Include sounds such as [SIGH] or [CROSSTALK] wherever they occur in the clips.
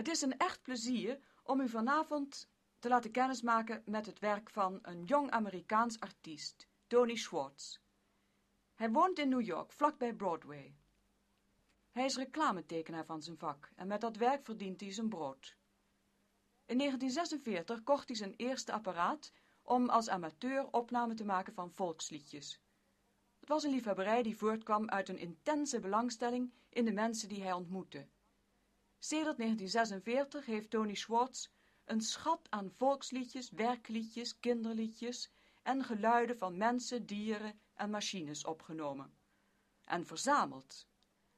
Het is een echt plezier om u vanavond te laten kennismaken met het werk van een jong Amerikaans artiest, Tony Schwartz. Hij woont in New York, vlakbij Broadway. Hij is reclametekenaar van zijn vak en met dat werk verdient hij zijn brood. In 1946 kocht hij zijn eerste apparaat om als amateur opname te maken van volksliedjes. Het was een liefhebberij die voortkwam uit een intense belangstelling in de mensen die hij ontmoette. Sedert 1946 heeft Tony Schwartz een schat aan volksliedjes, werkliedjes, kinderliedjes en geluiden van mensen, dieren en machines opgenomen. En verzameld.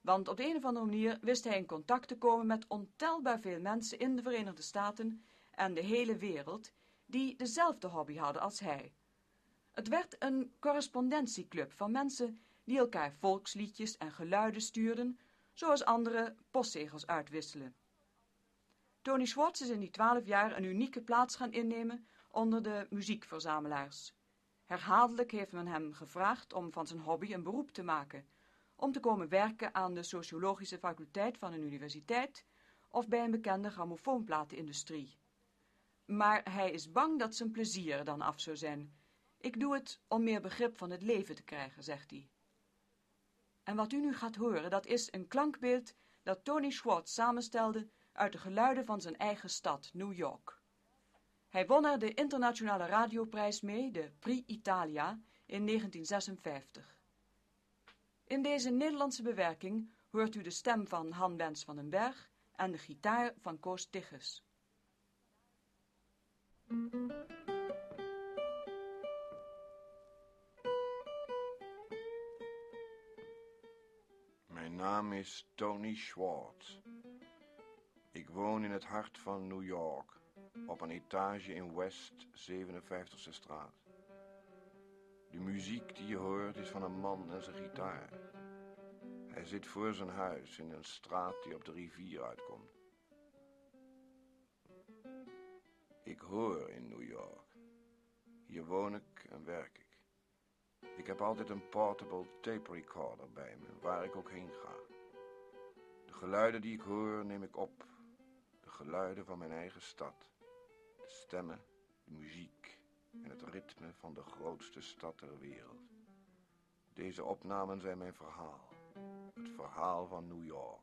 Want op de een of andere manier wist hij in contact te komen met ontelbaar veel mensen in de Verenigde Staten en de hele wereld die dezelfde hobby hadden als hij. Het werd een correspondentieclub van mensen die elkaar volksliedjes en geluiden stuurden, zoals anderen postzegels uitwisselen. Tony Schwartz is in die twaalf jaar een unieke plaats gaan innemen onder de muziekverzamelaars. Herhaaldelijk heeft men hem gevraagd om van zijn hobby een beroep te maken, om te komen werken aan de sociologische faculteit van een universiteit of bij een bekende grammofoonplatenindustrie. Maar hij is bang dat zijn plezier er dan af zou zijn. Ik doe het om meer begrip van het leven te krijgen, zegt hij. En wat u nu gaat horen, dat is een klankbeeld dat Tony Schwartz samenstelde uit de geluiden van zijn eigen stad, New York. Hij won er de internationale radioprijs mee, de Prix Italia, in 1956. In deze Nederlandse bewerking hoort u de stem van Han Wens van den Berg en de gitaar van Koos Tigges. Mijn naam is Tony Schwartz. Ik woon in het hart van New York, op een etage in West 57e straat. De muziek die je hoort is van een man en zijn gitaar. Hij zit voor zijn huis in een straat die op de rivier uitkomt. Ik hoor in New York. Hier woon ik en werk ik. Heb altijd een portable tape recorder bij me, waar ik ook heen ga. De geluiden die ik hoor neem ik op. De geluiden van mijn eigen stad. De stemmen, de muziek en het ritme van de grootste stad ter wereld. Deze opnamen zijn mijn verhaal. Het verhaal van New York.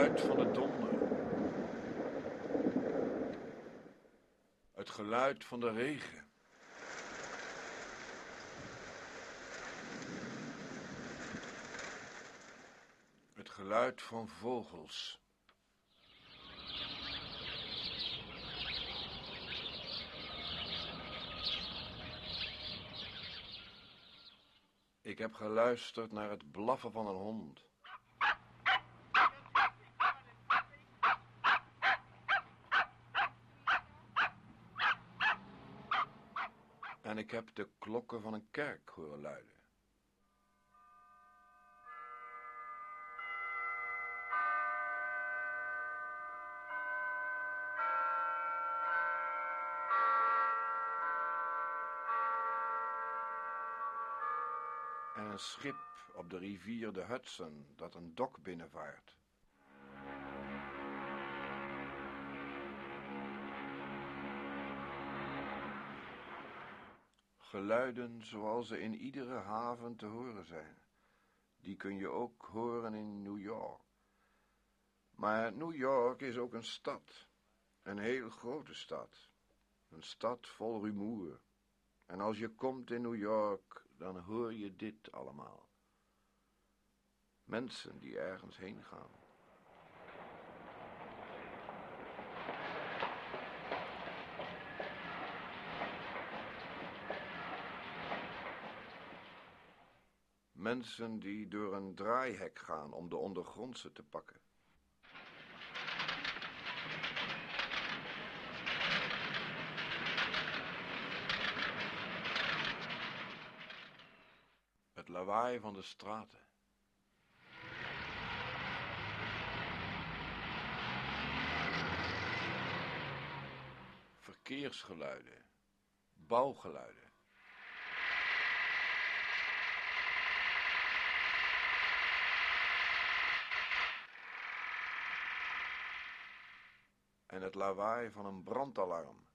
Geluid van de donder. Het geluid van de regen. Het geluid van vogels. Ik heb geluisterd naar het blaffen van een hond. En ik heb de klokken van een kerk horen luiden. En een schip op de rivier de Hudson dat een dok binnenvaart. Geluiden zoals ze in iedere haven te horen zijn. Die kun je ook horen in New York. Maar New York is ook een stad. Een heel grote stad. Een stad vol rumoer. En als je komt in New York, dan hoor je dit allemaal. Mensen die ergens heen gaan. Mensen die door een draaihek gaan om de ondergrondse te pakken. Het lawaai van de straten. Verkeersgeluiden. bouwgeluiden. En het lawaai van een brandalarm.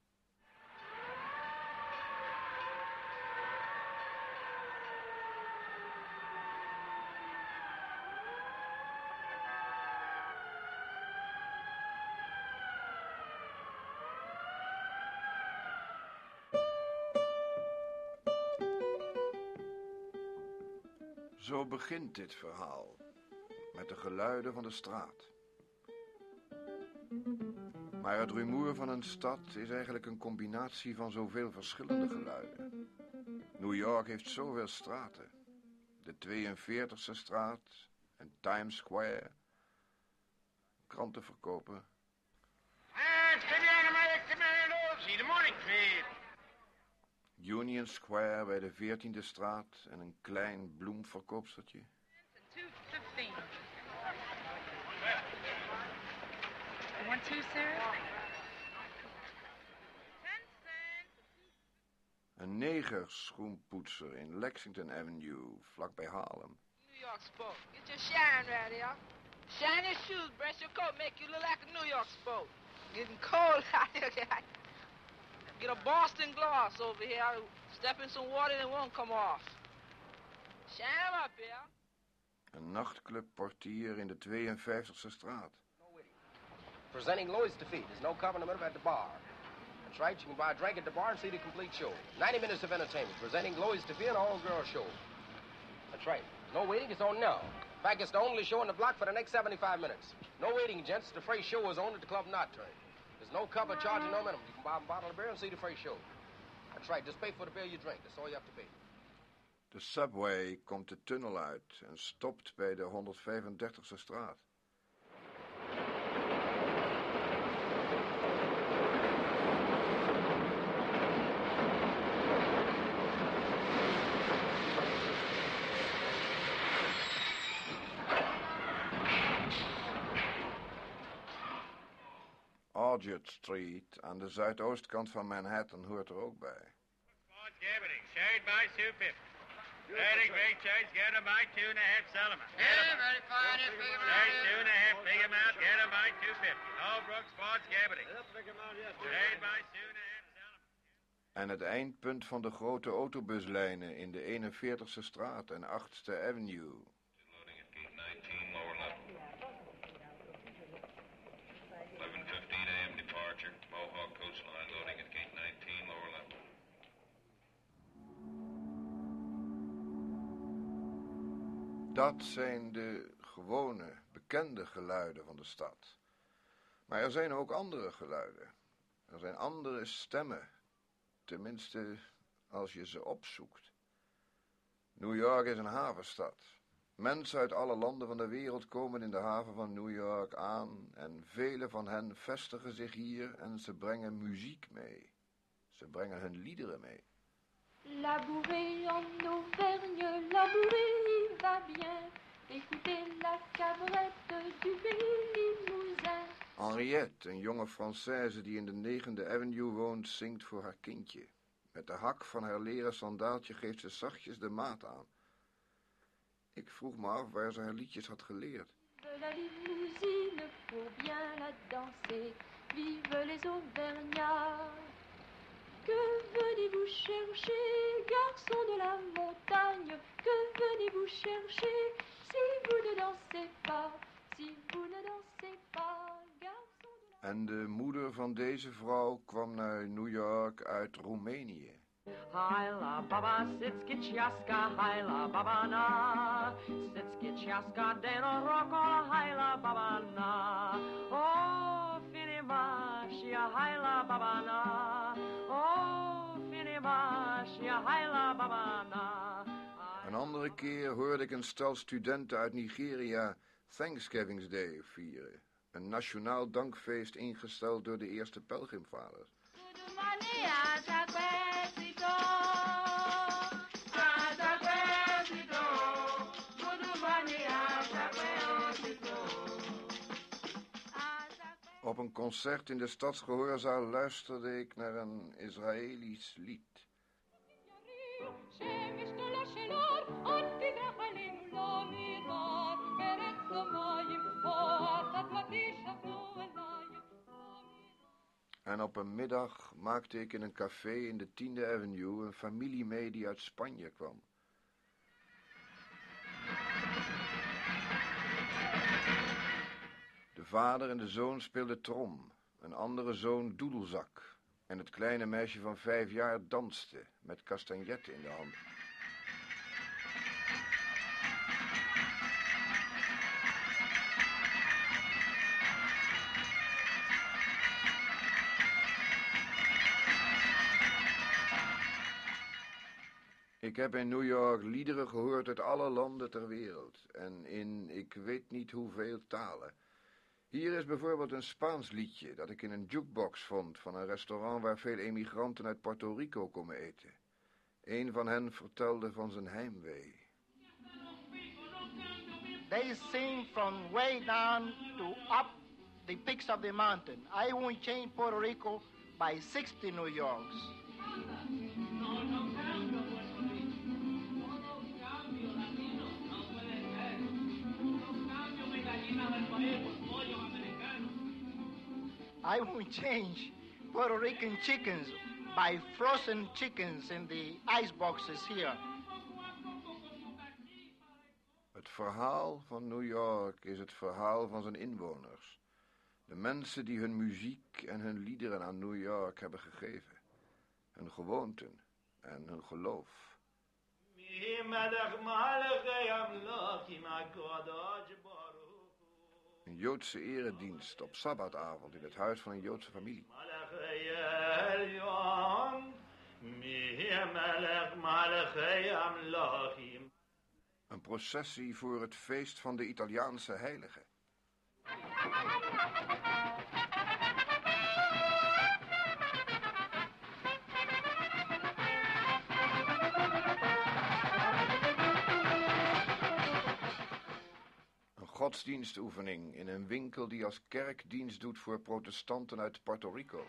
Zo begint dit verhaal, met de geluiden van de straat. Maar het rumoer van een stad is eigenlijk een combinatie van zoveel verschillende geluiden. New York heeft zoveel straten. De 42e straat en Times Square. Kranten verkopen. the morning. Union Square bij de 14e straat en een klein bloemverkoopstertje. 215. One, two, sir. Ten cents. Een negerschoenpoetser in Lexington Avenue, vlakbij Harlem. New York sport. Get your shine right here. Shine your shoes, brush your coat, make you look like a New York sport. Getting cold [LAUGHS] out here. Get a Boston gloss over here. Step in some water and it won't come off. Shine up here. Een nachtclubportier in de 52e straat. Presenting Louis defeat. There's no cover the at the bar. That's right, you can buy a drink at the bar and see the complete show. 90 minutes of entertainment. Presenting Louis defeat and all girl show. That's right. No waiting, it's on now. In fact, it's the only show on the block for the next 75 minutes. No waiting, gents. The free show is on at the Club Nocturne. There's no cover, charging no minimum. You can buy a bottle of beer and see the free show. That's right. Just pay for the beer you drink. That's all you have to pay. De subway komt de tunnel uit en stopt bij de 135e straat. Orchard Street aan de zuidoostkant van Manhattan hoort er ook bij. Sports gambling, shared by. Very great choice, get by two and a half Solomon. Very fine. It's big There's two and a half, big amount, get by two fifty. Holbrook Sports gambling. Shared by two and a half Solomon. En het eindpunt van de grote autobuslijnen in de 41ste straat en 8ste Avenue. Loading at gate 19, lower level. 11:15 a.m. departure. Mohawk Coach Line loading at gate 19, lower. Dat zijn de gewone, bekende geluiden van de stad. Maar er zijn ook andere geluiden. Er zijn andere stemmen. Tenminste, als je ze opzoekt. New York is een havenstad. Mensen uit alle landen van de wereld komen in de haven van New York aan en vele van hen vestigen zich hier en ze brengen muziek mee. Ze brengen hun liederen mee. Labourer en Auvergne, labourer va bien. Écoutez la cabrette du Limousin. Henriette, een jonge Française die in de negende avenue woont, zingt voor haar kindje. Met de hak van haar leren sandaaltje geeft ze zachtjes de maat aan. Ik vroeg me af waar ze haar liedjes had geleerd. De la limousine pour bien la danser. Vive les Auvergnats. Que venez-vous chercher, garçon de la montagne Que venez-vous chercher si vous ne dansez pas Si vous ne dansez pas, garçon de la En de moeder van deze vrouw kwam naar New York uit Roemenië. Haila baba sitskitchaska, haila baba na. Sitskitchaska deno roko, haila baba na. Oh, finimashia, haila baba na. Oh, finimashia, haila baba na. Een andere keer hoorde ik een stel studenten uit Nigeria Thanksgiving Day vieren. Een nationaal dankfeest ingesteld door de eerste pelgrimvaders. Op Op een concert in de stadsgehoorzaal luisterde ik naar een Israëlisch lied. En op een middag maakte ik in een café in de 10e Avenue een familie mee die uit Spanje kwam. De vader en de zoon speelden trom, een andere zoon doedelzak en het kleine meisje van vijf jaar danste met castagnetten in de hand. Ik heb in New York liederen gehoord uit alle landen ter wereld en in ik weet niet hoeveel talen. Hier is bijvoorbeeld een Spaans liedje dat ik in een jukebox vond van een restaurant waar veel emigranten uit Puerto Rico komen eten. Een van hen vertelde van zijn heimwee. They sing from way down to up the peaks of the mountain. I won't change Puerto Rico by 60 New Yorks. I won't change Puerto Rican chickens by frozen chickens in the ice boxes here. Het verhaal van New York is het verhaal van zijn inwoners. De mensen die hun muziek en hun liederen aan New York hebben gegeven. Hun gewoonten en hun geloof. Een Joodse eredienst op sabbatavond in het huis van een Joodse familie. Een processie voor het feest van de Italiaanse heilige. Godsdienstoefening in een winkel die als kerkdienst doet voor protestanten uit Puerto Rico.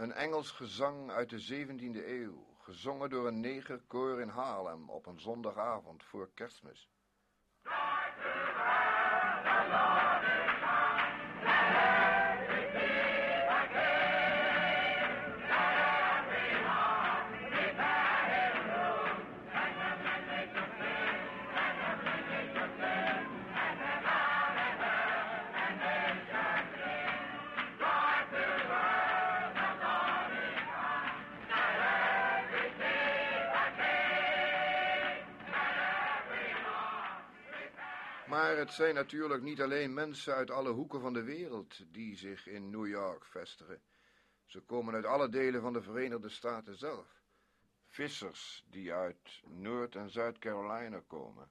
Een Engels gezang uit de 17e eeuw, gezongen door een negerkoor in Haarlem op een zondagavond voor kerstmis. Het zijn natuurlijk niet alleen mensen uit alle hoeken van de wereld die zich in New York vestigen. Ze komen uit alle delen van de Verenigde Staten zelf. Vissers die uit Noord- en Zuid-Carolina komen.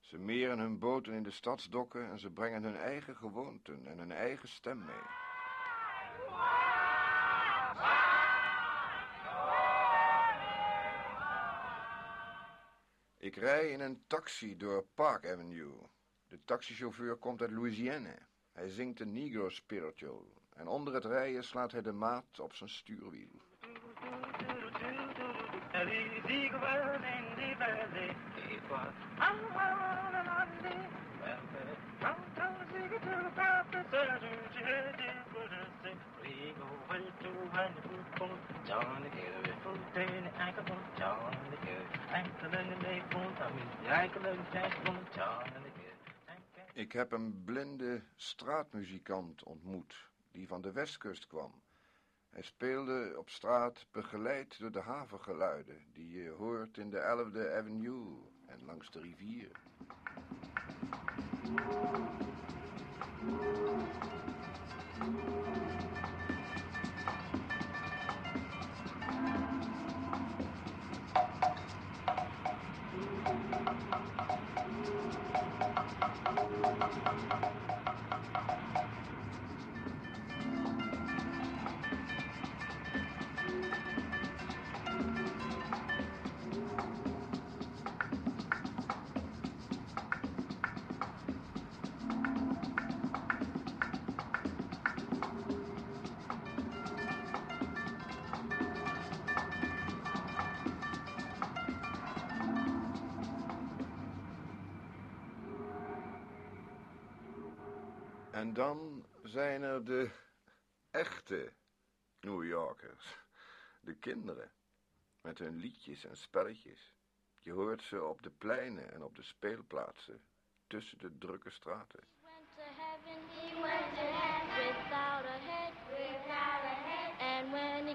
Ze meren hun boten in de stadsdokken en ze brengen hun eigen gewoonten en hun eigen stem mee. Ik rij in een taxi door Park Avenue. De taxichauffeur komt uit Louisiana. Hij zingt een Negro spiritual. En onder het rijden slaat hij de maat op zijn stuurwiel. Ik heb een blinde straatmuzikant ontmoet die van de westkust kwam. Hij speelde op straat begeleid door de havengeluiden die je hoort in de 11e Avenue en langs de rivier. En dan zijn er de echte New Yorkers. De kinderen. Met hun liedjes en spelletjes. Je hoort ze op de pleinen en op de speelplaatsen. Tussen de drukke straten.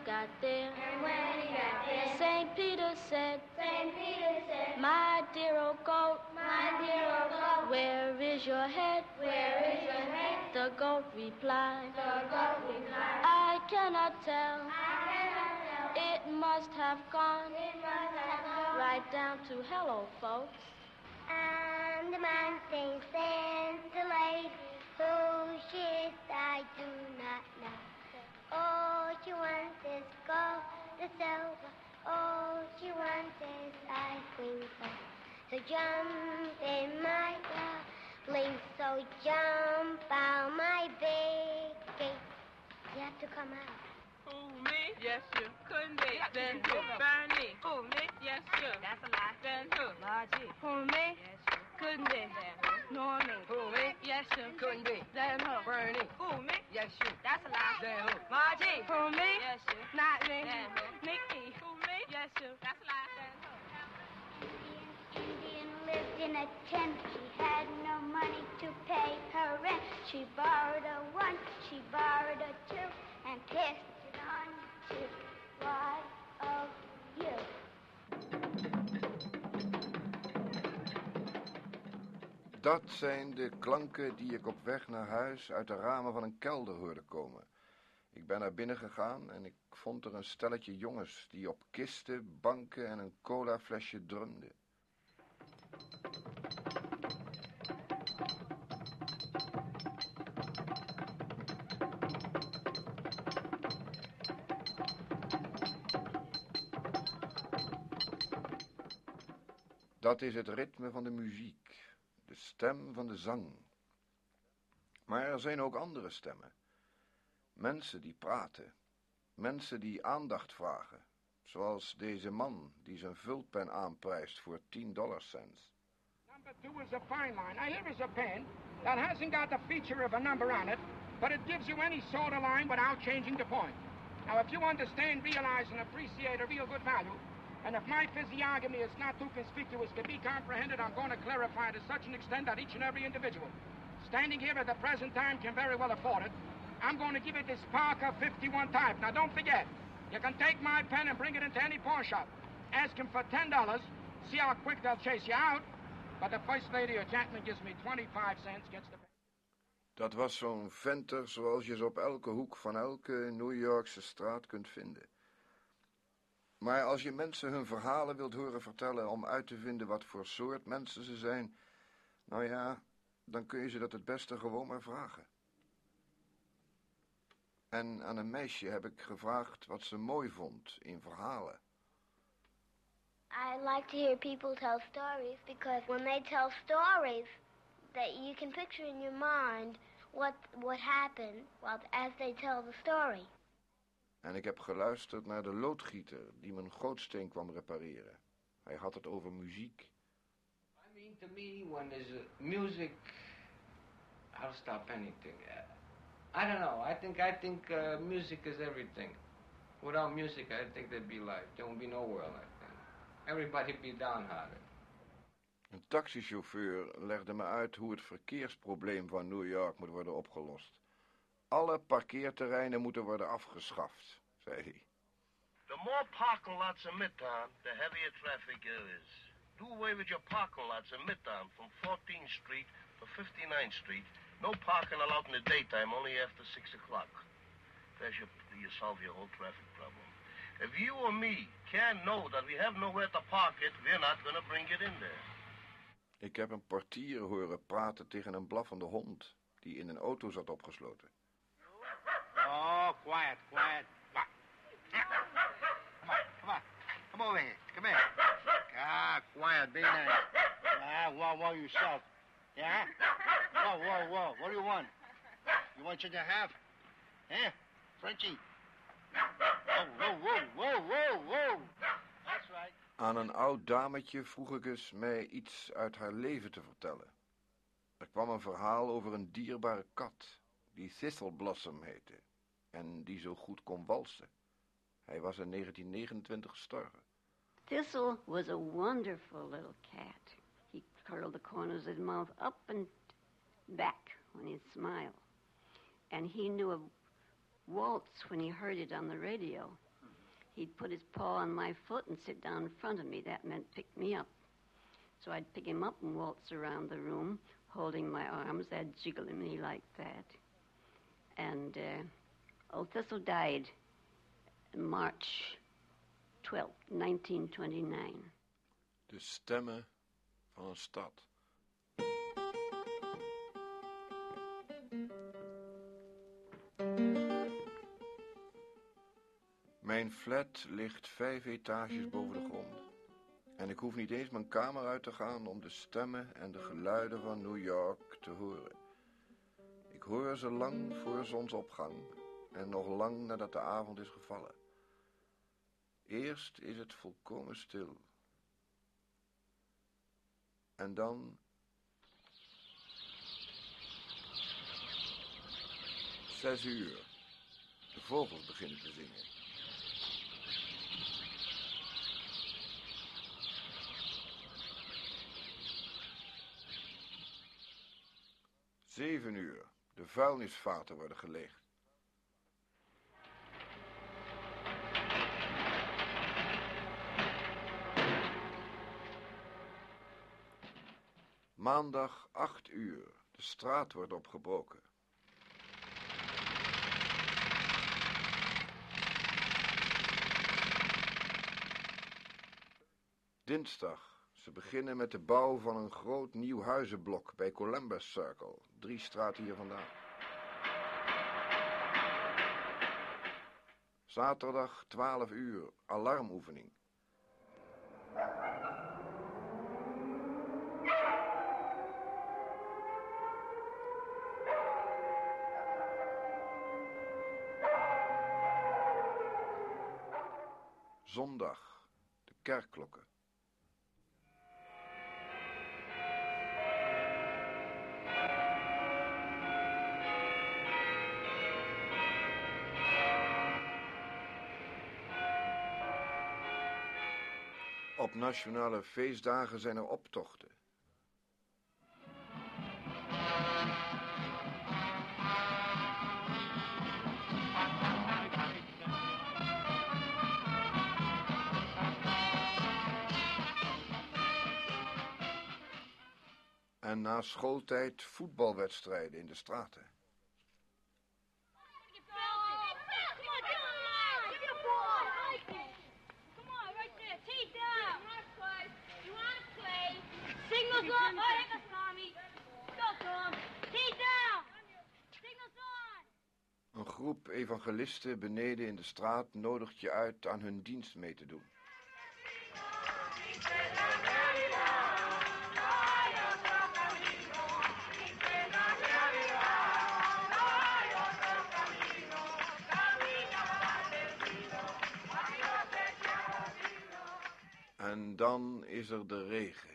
Got there, and when he got there, Saint Peter said, Saint Peter said, My dear old goat, my dear old goat, where is your head? Where is your head? The goat replied, the goat replied, I cannot tell. I cannot tell. It must have gone, it must have gone right down to hello, folks. And the man thinks and the lady who she is, I do not know. All she wants is gold, the silver. All she wants is ice cream. soda. So jump in my darling, so jump out my big gate. You have to come out. Who, me? Yes, you. Couldn't be. Then who? Bernie. Who, me? Yes, you. That's a lie. Then who? Margie. Who, me? Yes, you. Couldn't be. Then who? Norman. Who, me? Yes, you. Couldn't be. Then who? Bernie. Who, me? Yes, you. That's a lie. Then who? Margie. Who, me? Yes, you. Not me. Then who? Nikki. Who, me? Yes, you. That's a lie. Then who? Indian lived in a tent. She had no money to pay her rent. She borrowed a one, she borrowed a two, and passed it on to Y-O-U. Dat zijn de klanken die ik op weg naar huis uit de ramen van een kelder hoorde komen. Ik ben naar binnen gegaan en ik vond er een stelletje jongens die op kisten, banken en een colaflesje drumden. Dat is het ritme van de muziek, stem van de zang. Maar er zijn ook andere stemmen. Mensen die praten, mensen die aandacht vragen, zoals deze man die zijn vulpen aanprijst voor 10 dollarcents. Number two is a fine line. Now, here is a pen that hasn't got the feature of a number on it, but it gives you any sort of line without changing the point. Now, if you understand, realize, and appreciate a real good value, and if my physiognomy is not too conspicuous to be comprehended, I'm going to clarify to such an extent that each and every individual standing here at the present time can very well afford it. I'm going to give it this Parker 51 type. Now, don't forget, you can take my pen and bring it into any pawn shop. Ask him for $10. See how quick they'll chase you out. But the first lady or gentleman gives me 25 cents, gets the... Dat was zo'n venter zoals je ze op elke hoek van elke New Yorkse straat kunt vinden. Maar als je mensen hun verhalen wilt horen vertellen om uit te vinden wat voor soort mensen ze zijn, nou ja, dan kun je ze dat het beste gewoon maar vragen. En aan een meisje heb ik gevraagd wat ze mooi vond in verhalen. I like to hear people tell stories because when they tell stories, that you can picture in your mind what what happened while as they tell the story. En ik heb geluisterd naar de loodgieter die mijn gootsteen kwam repareren. Hij had het over muziek. I mean, to me, when there's music, I'll stop anything. I don't know. I think I think uh, music is everything. Without music, I think there'd be life. There won't be no world like that. Everybody'd be downhearted. Een taxichauffeur legde me uit hoe het verkeersprobleem van New York moet worden opgelost. Alle parkeerterreinen moeten worden afgeschaft, zei hij. The more parking lots in Midtown, the heavier traffic there is. Do away with your parking lots in Midtown from 14th Street to 59th Street. No parking allowed in the daytime, only after 6 o'clock. There's your, you solve your whole traffic problem. If you or me can't know that we have nowhere to park it, we're not going to bring it in there. Ik heb een portier horen praten tegen een blaffende hond die in een auto zat opgesloten. Oh, quiet, quiet. Come on, come on. Come over here. Come here. Ah, quiet, be nice. Ah, whoa, whoa, yourself. Yeah? Whoa, whoa, whoa. What do you want? You want you to have? Eh? Frenchie? Whoa, whoa, whoa, whoa, whoa, whoa. That's right. Aan een oud dametje vroeg ik eens mij iets uit haar leven te vertellen. Er kwam een verhaal over een dierbare kat die Thistle Blossom heette en die zo goed kon walsen. Hij was in 1929 gestorven. Thistle was a wonderful little cat. He curled the corners of his mouth up and back when he'd smile. And he knew a waltz when he heard it on the radio. He'd put his paw on my foot and sit down in front of me. That meant pick me up. So I'd pick him up and waltz around the room, holding my arms. They'd jiggle me like that. And uh, old Thistle died March 12, 1929. De stemmen van een stad. Mijn flat ligt vijf etages boven de grond. En ik hoef niet eens mijn kamer uit te gaan om de stemmen en de geluiden van New York te horen. Ik hoor ze lang voor zonsopgang en nog lang nadat de avond is gevallen. Eerst is het volkomen stil. En dan. Zes uur. De vogels beginnen te zingen. Zeven uur. De vuilnisvaten worden geleegd. Maandag acht uur. De straat wordt opgebroken. Dinsdag. Ze beginnen met de bouw van een groot nieuw huizenblok bij Columbus Circle, drie straten hier vandaan. Zaterdag 12 uur, alarmoefening. Zondag, de kerkklokken. Op nationale feestdagen zijn er optochten. Na schooltijd voetbalwedstrijden in de straten. Een groep evangelisten beneden in de straat nodigt je uit aan hun dienst mee te doen. En dan is er de regen.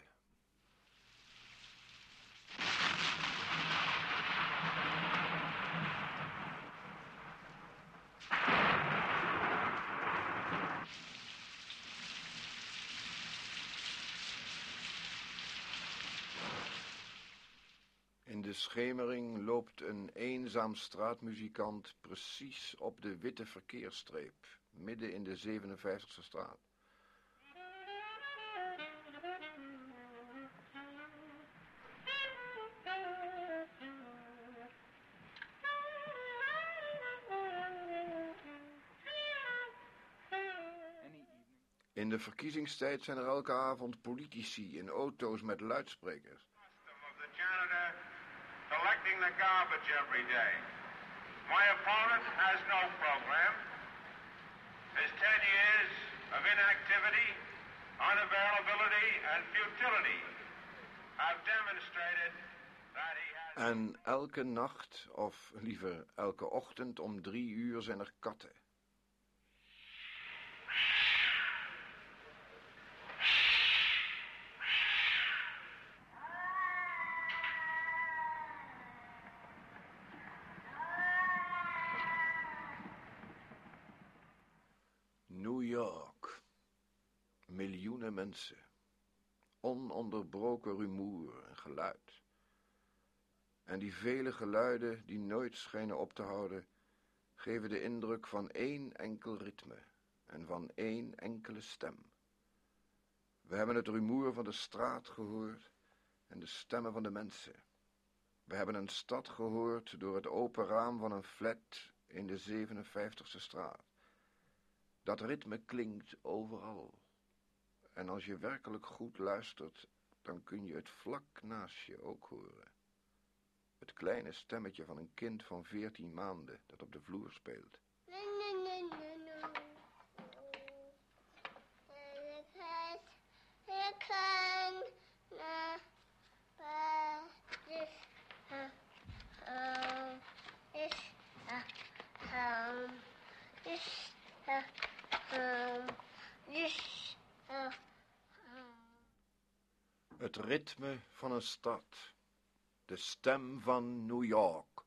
In de schemering loopt een eenzaam straatmuzikant precies op de witte verkeersstreep, midden in de 57e straat. De verkiezingstijd zijn er elke avond politici in auto's met luidsprekers. of the janitor collecting the garbage every day. My opponent has no program. His 10 years of inactivity, unavailability, and futility have demonstrated that he has. En elke nacht, of liever elke ochtend om drie uur zijn er katten. Ononderbroken rumoer en geluid. En die vele geluiden die nooit schijnen op te houden, geven de indruk van één enkel ritme en van één enkele stem. We hebben het rumoer van de straat gehoord en de stemmen van de mensen. We hebben een stad gehoord door het open raam van een flat in de 57ste straat. Dat ritme klinkt overal. En als je werkelijk goed luistert, dan kun je het vlak naast je ook horen. Het kleine stemmetje van een kind van veertien maanden dat op de vloer speelt. Het ritme van een stad. De stem van New York.